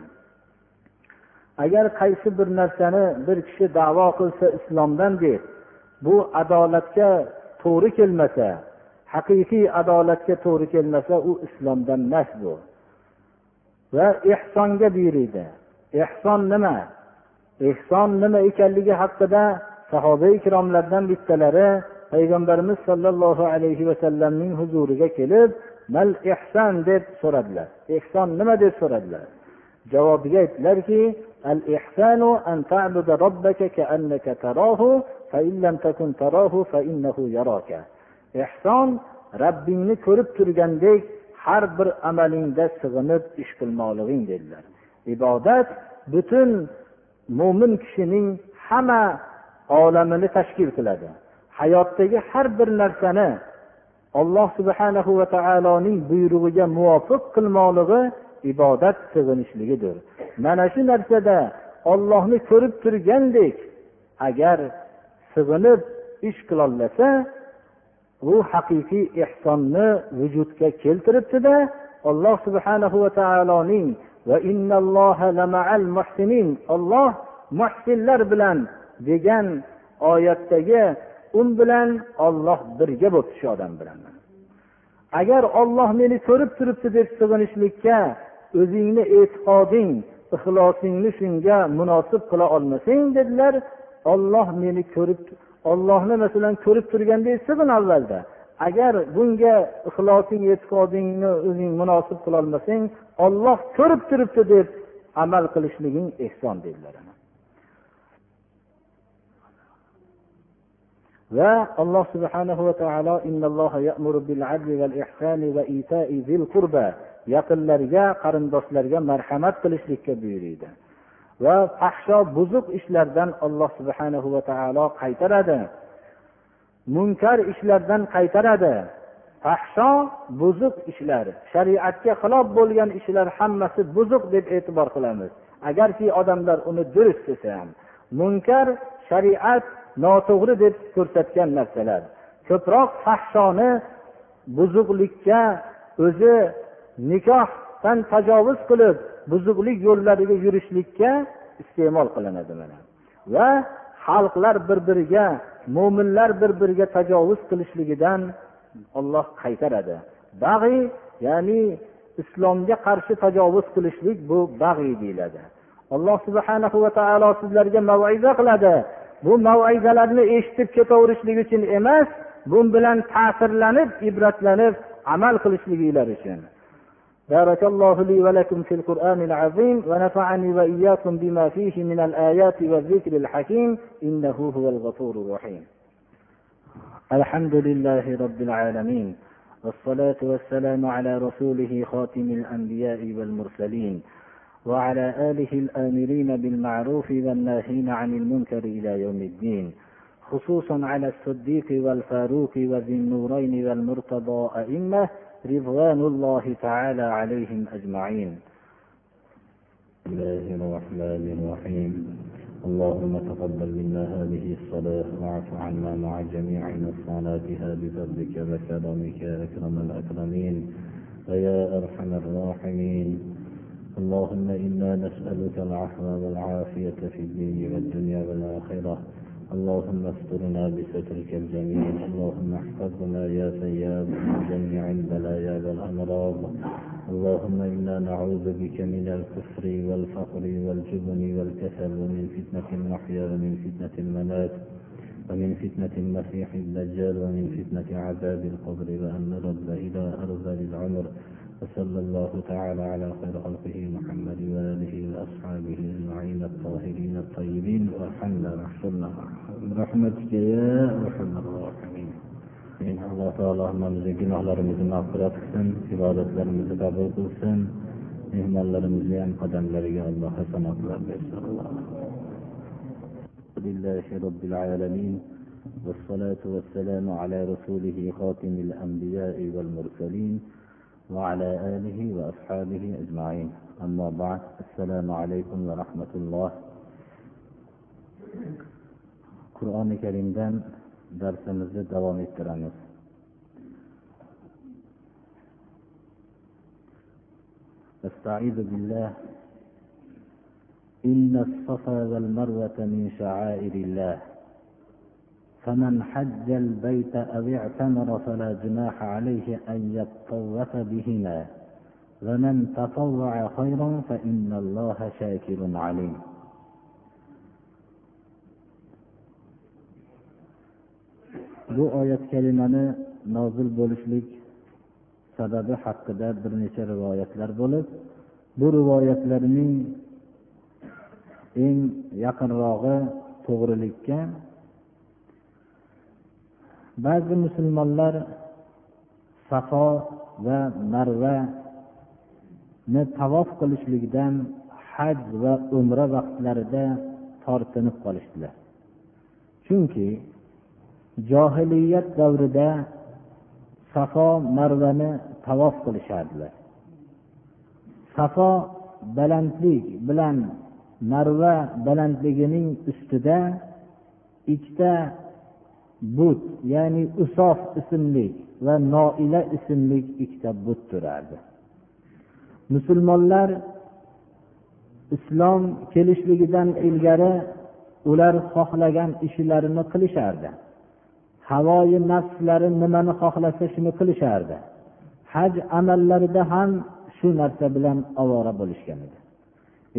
Agar qaysi bir narsani bir kishi davo qilsa islomdan deb bu adolatga to'g'ri kelmasa haqiqiy adolatga to'g'ri kelmasa u islomdan emas bu. Va ehsonga buyuriydi. Ehson nima? Ehson nima ekanligi haqida sahoba ikromlardan bittalari payg'ambarimiz sollallohu alayhi vasallamning huzuriga kelib mal ehson deb so'radilar. Ehson nima? deb so'radilar. Javobiga aytdilarki al ihsanu an ta'buda robbaka ka'annaka tarahu fa in lam takun tarahu fa innahu yaraka. Ehson rabbingni ko'rib turgandek har bir amalingda sig'inib ish qilmoqliging dedilar. Ibodat butun mo'min kishining hamma olamini tashkil qiladi. Hayotdagi har bir narsani alloh subhanahu va taoloning buyrug'iga muvofiq qilmoqligi ibodat sig'inishligidir. Mana shu narsada ollohni ko'rib turgandek agar sig'inib ish qilolasa bu haqiqiy ehsonni vujudga keltiribdida alloh subhanahu va taoloning olloh muhsinlar bilan degan oyatdagi u bilan olloh birga bo'libdi shu odam bilan agar olloh meni ko'rib turibdi deb sig'inishlikka o'zingni e'tiqoding ixlosingni shunga munosib qila olmasang dedilar olloh meni ko'rib ollohni masalan ko'rib turgandek sig'in avvalda. Agar bunga ixlosing e'tiqodingni o'zing munosib qilolmasang olloh ko'rib turibdi deb amal qilishliging ehson dedilar. Va alloh subhanahu va taolo yaqinlarga qarindoshlarga marhamat qilishlikka buyuriydi. Va fahsho buzuq ishlardan alloh subhanahu va taolo qaytaradi. Munkar ishlardan qaytaradi. Fahsho buzuq ishlar shariatga xilof bo'lgan ishlar hammasi buzuq deb e'tibor qilamiz. Agarki odamlar uni durust desa ham munkar shariat noto'g'ri deb ko'rsatgan narsalar. Ko'proq fahshoni buzuqlikka o'zi nikohdan tajovuz qilib buzuqlik yo'llariga yurishlikka iste'mol qilinadi mana. Va xalqlar bir biriga mo'minlar bir biriga tajovuz qilishligidan olloh qaytaradi. Bag'iy ya'ni islomga qarshi tajovuz qilishlik bu bag'iy deyiladi. Alloh subhanahu va taolo sizlarga maiza qiladi. Bu maizalarni eshitib ketaverishlik uchun emas bu bilan ta'sirlanib ibratlanib amal qilishliginglar uchun. بارك الله لي ولكم في القرآن العظيم ونفعني وإياكم بما فيه من الآيات والذكر الحكيم إنه هو الغفور الرحيم الحمد لله رب العالمين والصلاة والسلام على رسوله خاتم الأنبياء والمرسلين وعلى آله الآمرين بالمعروف والناهين عن المنكر إلى يوم الدين خصوصا على الصديق والفاروق وذي النورين والمرتضى أئمة رضوان الله تعالى عليهم أجمعين. الله الرحمن الرحيم. اللهم تقبل منا هذه الصلاة واعف عنا مع جميع نصاناتها بفضلك وكرمك أكرم الأكرمين. ويا أرحم الراحمين. اللهم إنا نسألك العفو والعافية في الدين والدنيا والآخرة. اللهم استرنا بسترك الجميل اللهم احفظنا يا سياد من جميع البلايا والأمراض. اللهم إنا نعوذ بك من الكفر والفقر والجبن والكسل ومن فتنة المحيا ومن فتنة الممات ومن فتنة المسيح الدجال ومن فتنة عذاب القبر وأن نرد إلى أرذل العمر. وصلى الله تعالى على خير خلقه محمد وآله وأصحابه أجمعين الطاهرين الطيبين وارحمنا واحفظنا برحمتك يا أرحم الراحمين. alloh taolo hammamizni gunohlarimizni mag'firat qilsin ibodatlarimizni qabul qilsin mehmonlarimizni ham qadamlariga alloh hasanotlar bersin لله رب العالمين والصلاة والسلام على رسوله خاتم الأنبياء والمرسلين وعلى آله وأصحابه أجمعين. أما بعد السلام عليكم ورحمة الله. قرآن كريم دان darsimizni davom ettiramiz. أستعيذ بالله. إن الصفا والمروة من شعائر الله. فمن حج البيت أو اعتمر فلا جناح عليه أن يطوف بهما ومن تطوع خيرا فإن الله شاكر عليم bu oyat kalimani nozil bo'lishlik sababi haqida bir necha rivoyatlar bo'lib bu rivoyatlarning eng yaqinrog'i to'g'rilikka ba'zi musulmonlar safo va marvani tavof qilishlikdan haj va umra vaqtlarida tortinib qolishdilar. Chunki johiliyat davrida safo marvani tavof qilishardilar. Safo balandlik bilan marva balandligining ustida ikkita but ya'ni usof ismli va noila ismli ikkita but turardi. Musulmonlar islom kelishligidan ilgari ular xohlagan ishlarini qilishardi. Havoyi nafslari nimani xohlasa shuni qilishardi. Haj amallarida ham shu narsa bilan ovora bo'lishgan edi.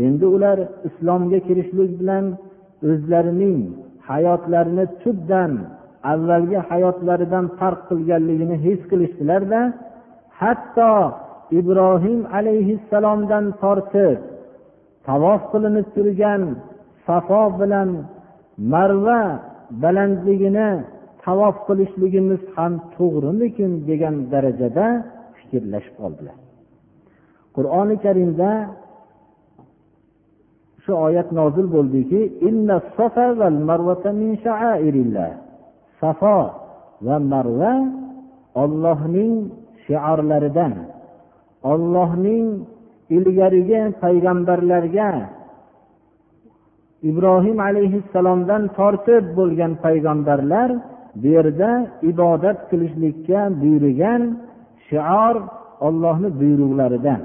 Endi ular islomga kirishlik bilan o'zlarining hayotlarini tubdan avvalgi hayotlaridan farq qilganligini his qilishdilarda hatto ibrohim alayhissalomdan tortib tavof qilinib turgan safo bilan marva balandligini tavof qilishligimiz ham to'g'rimikin degan darajada fikrlashib qoldilar. Qur'oni karimda shu oyat nozil bo'ldiki safo va marva ollohning shiorlaridan ollohning ilgarigi payg'ambarlarga ibrohim alayhissalomdan tortib bo'lgan payg'ambarlar bu yerda ibodat qilishlikka buyurgan shior ollohni buyruqlaridan.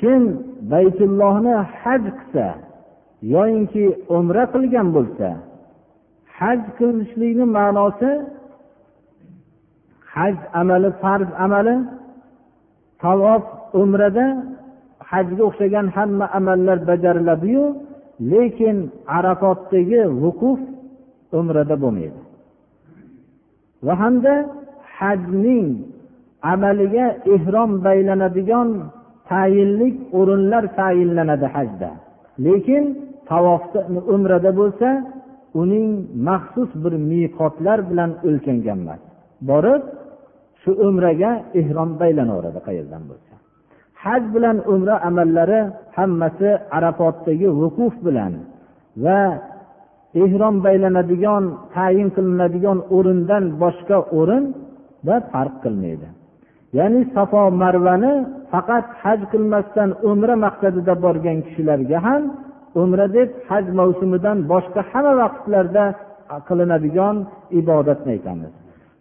Kim baytullohni haj qilsa yoyinki umra qilgan bo'lsa haj qilishlikni ma'nosi haj amali farz amali tavof umrada hajga o'xshagan hamma amallar bajariladiyu lekin arafotdagi vuquf umrada bo'lmaydi. Va hamda hajning amaliga ehrom baylanadigan tayinlik o'rinlar tayinlanadi hajda. Lekin tavofda umrada bo'lsa uning maxsus bir miqotlar bilan o'lchangan emas borib shu umraga ehrom baylanaveradi qayerdan bo'lsa. Haj bilan umra amallari hammasi arafotdagi vuquf bilan va ehrom baylanadigan tayin qilinadigan o'rindan boshqa o'rinda farq qilmaydi. Ya'ni safo marvani faqat haj qilmasdan umra maqsadida borgan kishilarga ham umra deb haj mavsumidan boshqa hamma vaqtlarda qilinadigan ibodatni aytamiz.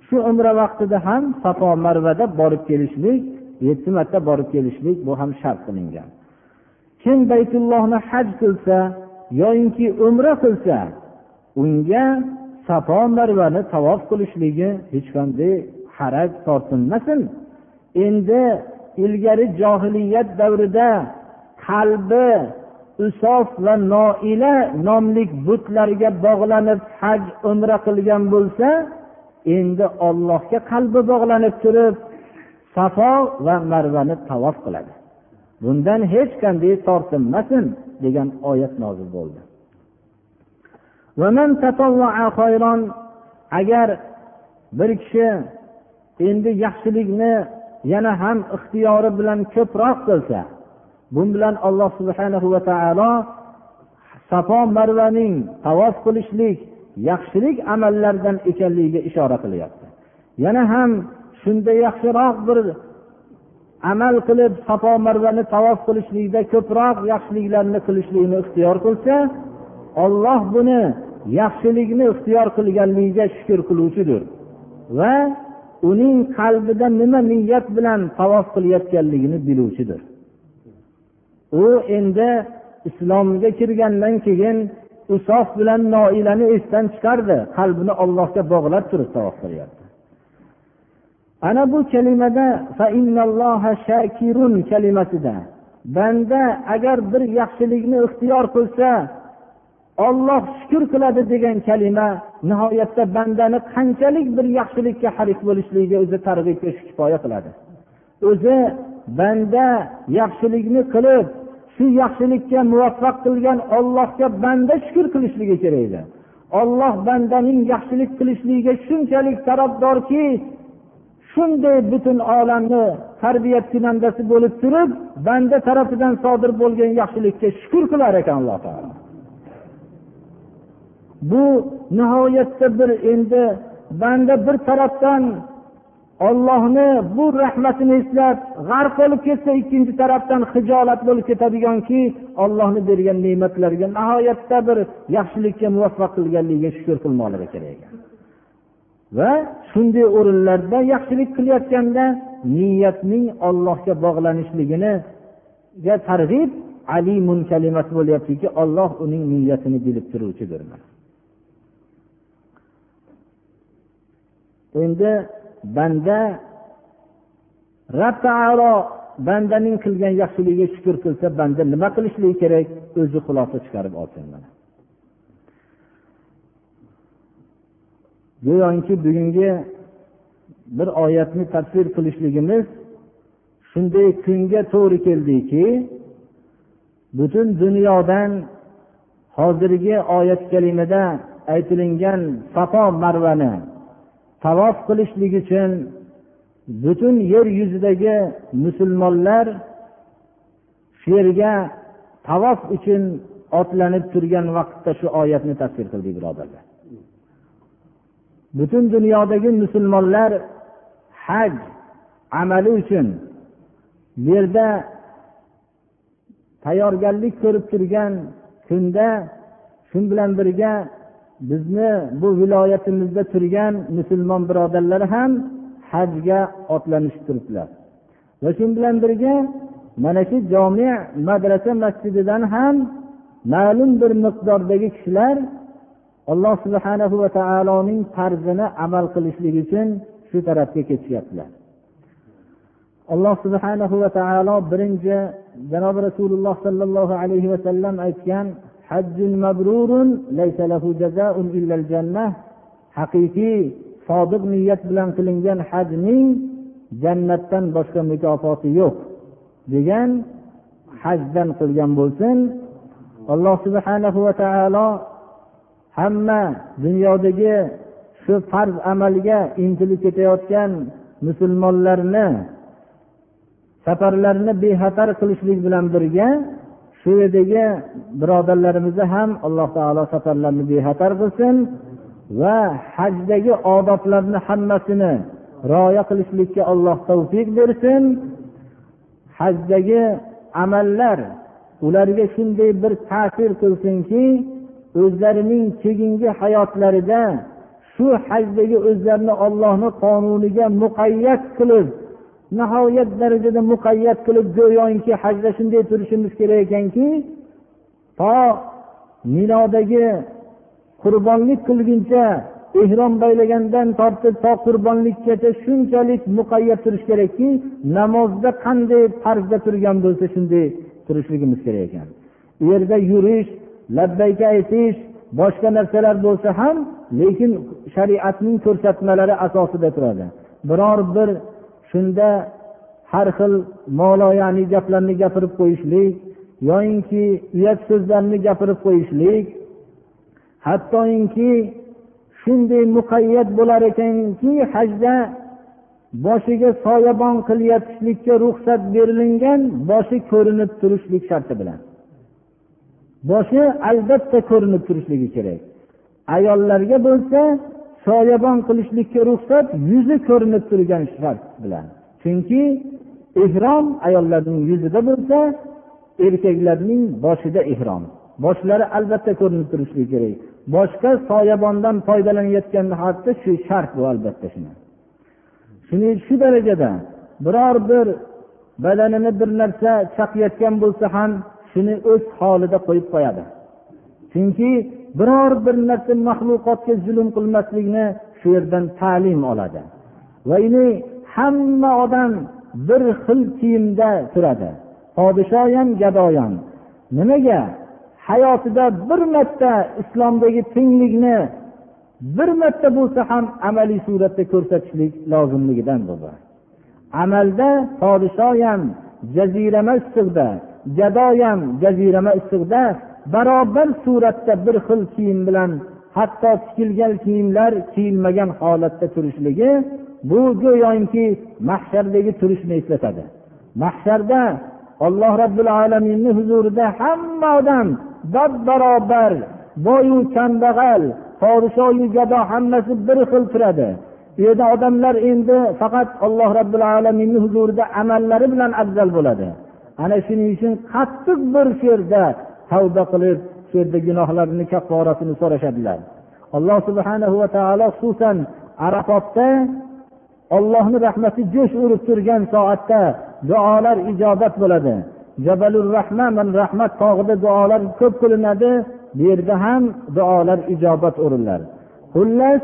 Shu umra vaqtida ham safo marvada borib kelishlik yetti marta borib kelishlik bu ham shart qilingan. Kim baytullohni haj qilsa yoyinki umra qilsa unga safo marvani tavof qilishligi hech qanday haraj tortinmasin. Endi ilgari johiliyat davrida qalbi usof va noila nomlik butlarga bog'lanib haj umra qilgan bo'lsa endi ollohga qalbi bog'lanib turib safo va marvani tavof qiladi. Bundan hech qanday tortinmasin degan oyat nozil bo'ldi. Agar bir kishi endi yaxshilikni yana ham ixtiyori bilan ko'proq qilsa bu bilan alloh subhanahu va taolo safo marvaning tavof qilishlik yaxshilik amallardan ekanligiga ishora qilyapti. Yana ham shunda yaxshiroq bir amal qilib safo marvani tavof qilishlikda ko'proq yaxshiliklarni qilishlikni ixtiyor qilsa olloh buni yaxshilikni ixtiyor qilganligiga shukur qiluvchidir va uning qalbida nima niyat bilan tavof qilayotganligini biluvchidir. U endi islomga kirgandan keyin usof bilan noilani esdan chiqardi. Qalbini ollohga bog'lab turib savob qilyapti. Ana bu kalimada shakirun kalimasida banda agar bir yaxshilikni ixtiyor qilsa olloh shukur qiladi degan kalima nihoyatda bandani qanchalik bir yaxshilikka haris bo'lishligiga o'zi targ'ib qilish kifoya qiladi. O'zi banda yaxshilikni qilib shu yaxshilikka muvaffaq qilgan ollohga banda shukur qilishligi kerak edi. Olloh bandaning yaxshilik qilishligiga shunchalik tarafdorki shunday butun olamni tarbiyat kunandasi bo'lib turib banda tarafidan sodir bo'lgan yaxshilikka shukur qilar ekan alloh taolo. Bu nihoyatda bir endi banda bir tarafdan ollohni bu rahmatini eslab g'arq bo'lib ketsa ikkinchi tarafdan hijolat bo'lib ketadiganki ollohni bergan ne'matlarga nihoyatda bir yaxshilikka muvaffaq qilganligiga shukur qilmoqligi kerak ekan. Va shunday o'rinlarda yaxshilik qilayotganda niyatning ollohga bog'lanishligini targ'ib alimun kalimasi bo'lyaptiki olloh uning niyatini bilib turuvchidir endi banda rab taolo bandaning qilgan yaxshiligiga shukur qilsa banda nima qilishligi kerak? O'zi xulosa chiqarib olsin mana. Go'yoki bugungi bir oyatni tafsir qilishligimiz shunday kunga to'g'ri keldiki butun dunyodan hozirgi oyat kalimada aytilingan safo marvani tavof qilishlik uchun butun yer yuzidagi musulmonlar shu yerga tavof uchun otlanib turgan vaqtda shu oyatni tafsir qildik birodarlar. Butun dunyodagi musulmonlar haj amali uchun bu yerda tayyorgarlik ko'rib turgan kunda shu bilan birga bizni bu viloyatimizda turgan musulmon birodarlar ham hajga otlanishib turibdilar va shu bilan birga mana shu jomi madrasa masjididan ham ma'lum bir miqdordagi kishilar alloh subhana va taoloning farzini amal qilishlik uchun shu tarafga ketishyaptilar. Alloh subhanahu va taolo birinchi janobi rasululloh sollallohu alayhi vasallam aytgan haqiqiy sodiq niyat bilan qilingan hajning jannatdan boshqa mukofoti yo'q degan hajdan qilgan bo'lsin. Alloh subhanahu va taolo hamma dunyodagi shu farz amalga intilib ketayotgan musulmonlarni safarlarini bexatar qilishlik bilan birga shu yerdagi birodarlarimizni ham alloh taolo safarlarni bexatar qilsin va hajdagi odoblarni hammasini rioya qilishlikka alloh tavfiq bersin. Hajdagi amallar ularga shunday bir ta'sir qilsinki o'zlarining keyingi hayotlarida shu hajdagi o'zlarini ollohni qonuniga muqayyat qilib nihoyat darajada muqayyat qilib go'yoki hajda shunday turishimiz kerak ekanki to minodagi qurbonlik qilguncha ehrom baylagandan tortib to qurbonlikkacha shunchalik muqayyat turish kerakki namozda qanday farzda turgan bo'lsa shunday turishligimiz kerak ekan. U yerda yurish labbayka aytish boshqa narsalar bo'lsa ham lekin shariatning ko'rsatmalari asosida turadi. Biror bir shunda har xil moloyani gaplarni gapirib qo'yishlik yoyinki uyat so'zlarni gapirib qo'yishlik hattoinki shunday muqayyat bo'lar ekanki hajda boshiga soyabon qilyotishlikka ruxsat berilingan boshi ko'rinib turishlik sharti bilan. Boshi albatta ko'rinib turishligi kerak. Ayollarga bo'lsa soyabon qilishlikka ruxsat yuzi ko'rinib turgan shart bilan. Chunki ehrom ayollarning yuzida bo'lsa erkaklarning boshida ehrom. Boshlari albatta ko'rinib turishligi kerak. Boshqa soyabondan foydalanayotgan holda shu shart bu albatta shuni. Shuning shu darajada biror bir badanini bir narsa chaqayotgan bo'lsa ham shuni o'z holida qo'yib qo'yadi. Chunki biror bir narsa maxluqotga zulm qilmaslikni shu yerdan ta'lim oladi. Va hamma odam bir xil kiyimda turadi. Podshoyam gadoyam. Nimaga? Hayotida bir marta islomdagi tenglikni bir marta bo'lsa ham amaliy suratda ko'rsatishlik lozimligidan bu amalda podshoyam jazirama issiqda gadoyam jazirama issiqda barobar suratda bir xil kiyim bilan hatto tikilgan kiyimlar kiyilmagan holatda turishligi bu go'yoki mahshardagi turishni eslatadi. Mahsharda alloh robbil alaminni huzurida hamma odam bab barobar boyu kambag'al podshoyu gado hammasi bir xil turadi. U yerda odamlar endi faqat alloh robbil alaminni huzurida amallari bilan afzal bo'ladi. Ana shuning uchun qattiq bir shu yerda tavba qilib shu yerda gunohlarini kafforasini so'rashadilar. Alloh subhanahu va taolo xususan arafotda ollohni rahmati jo'sh urib turgan soatda duolar ijobat bo'ladi. Jabalur rahman rahmat tog'ida duolar ko'p qilinadi bu yerda ham duolar ijobat o'rinlar. Xullas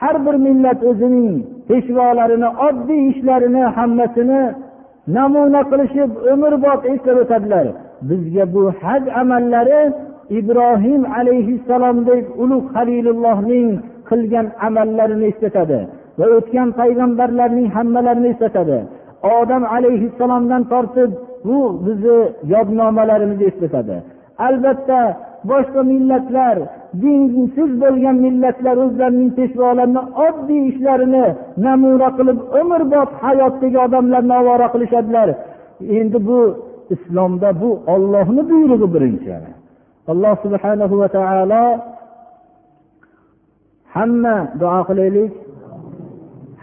har bir millat o'zining peshvolarini oddiy ishlarini hammasini namuna qilishib umrbod eslab o'tadilar. Bizga bu haj amallari ibrohim alayhissalomdek ulug' halilullohning qilgan amallarini eslatadi va o'tgan payg'ambarlarning hammalarini eslatadi. Odam alayhissalomdan tortib bu bizni yodnomalarimizni eslatadi. Albatta boshqa millatlar dinsiz bo'lgan millatlar o'zlarining peshvolarini oddiy ishlarini namuna qilib umrbod hayotdagi odamlarni ovora qilishadilar. Endi bu islomda bu ollohni buyrug'i birinchi alloh subhanahu va taolo hamma duo qilaylik.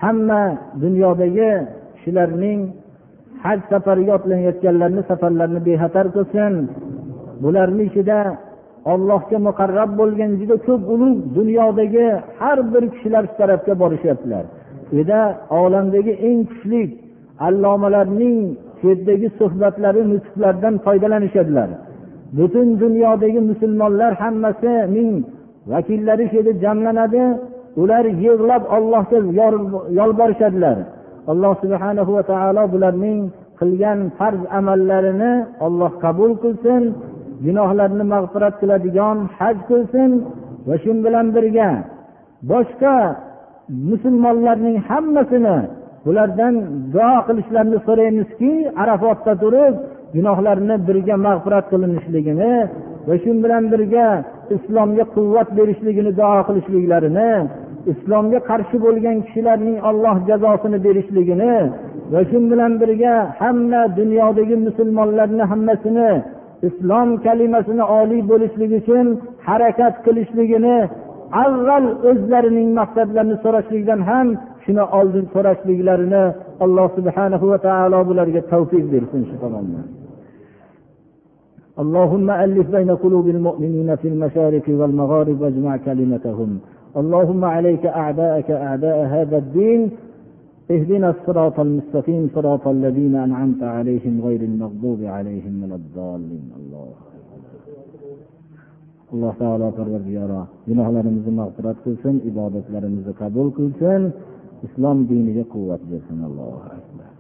Hamma dunyodagi kishilarning haj safariga otlanayotganlarni safarlarini bexatar qilsin. Bularni ichida ollohga muqarrab bo'lgan juda ko'p ulug' dunyodagi har bir kishilar shu tarafga borishyaptilar. Bu yerda olamdagi eng kuchli allomalarning shu yerdagi suhbatlari nutqlardan foydalanishadilar. Butun dunyodagi musulmonlar hammasining vakillari shu yerda jamlanadi. Ular yig'lab ollohga yolborishadilar. Alloh subhanahu va taolo bularning qilgan farz amallarini olloh qabul qilsin gunohlarni mag'firat qiladigan haj qilsin va shu bilan birga boshqa musulmonlarning hammasini bulardan duo qilishlarini so'raymizki arafotda turib gunohlarni birga mag'firat qilinishligini va shu bilan birga islomga quvvat berishligini duo qilishliklarini islomga qarshi bo'lgan kishilarning olloh jazosini berishligini va shu bilan birga hamma dunyodagi musulmonlarni hammasini islom kalimasini oliy bo'lishligi uchun harakat qilishligini avval o'zlarining maqsadlarini so'rashlikdan ham shuni oldin so'rashliklarini alloh subhana va taolo bularga tavfiq bersin shu tomondan اللهم ألف بين قلوب المؤمنين في المشارق والمغارب واجمع كلمتهم اللهم عليك أعداءك أعداء هذا الدين اهدنا الصراط المستقيم صراط الذين أنعمت عليهم غير المغضوب عليهم من الضالين الله الله تعالى تربي يرى جناه لنمز مغفرات كلسن عبادت لنمز قبول كلسن islom diniga quvvat bersin allohu akbar.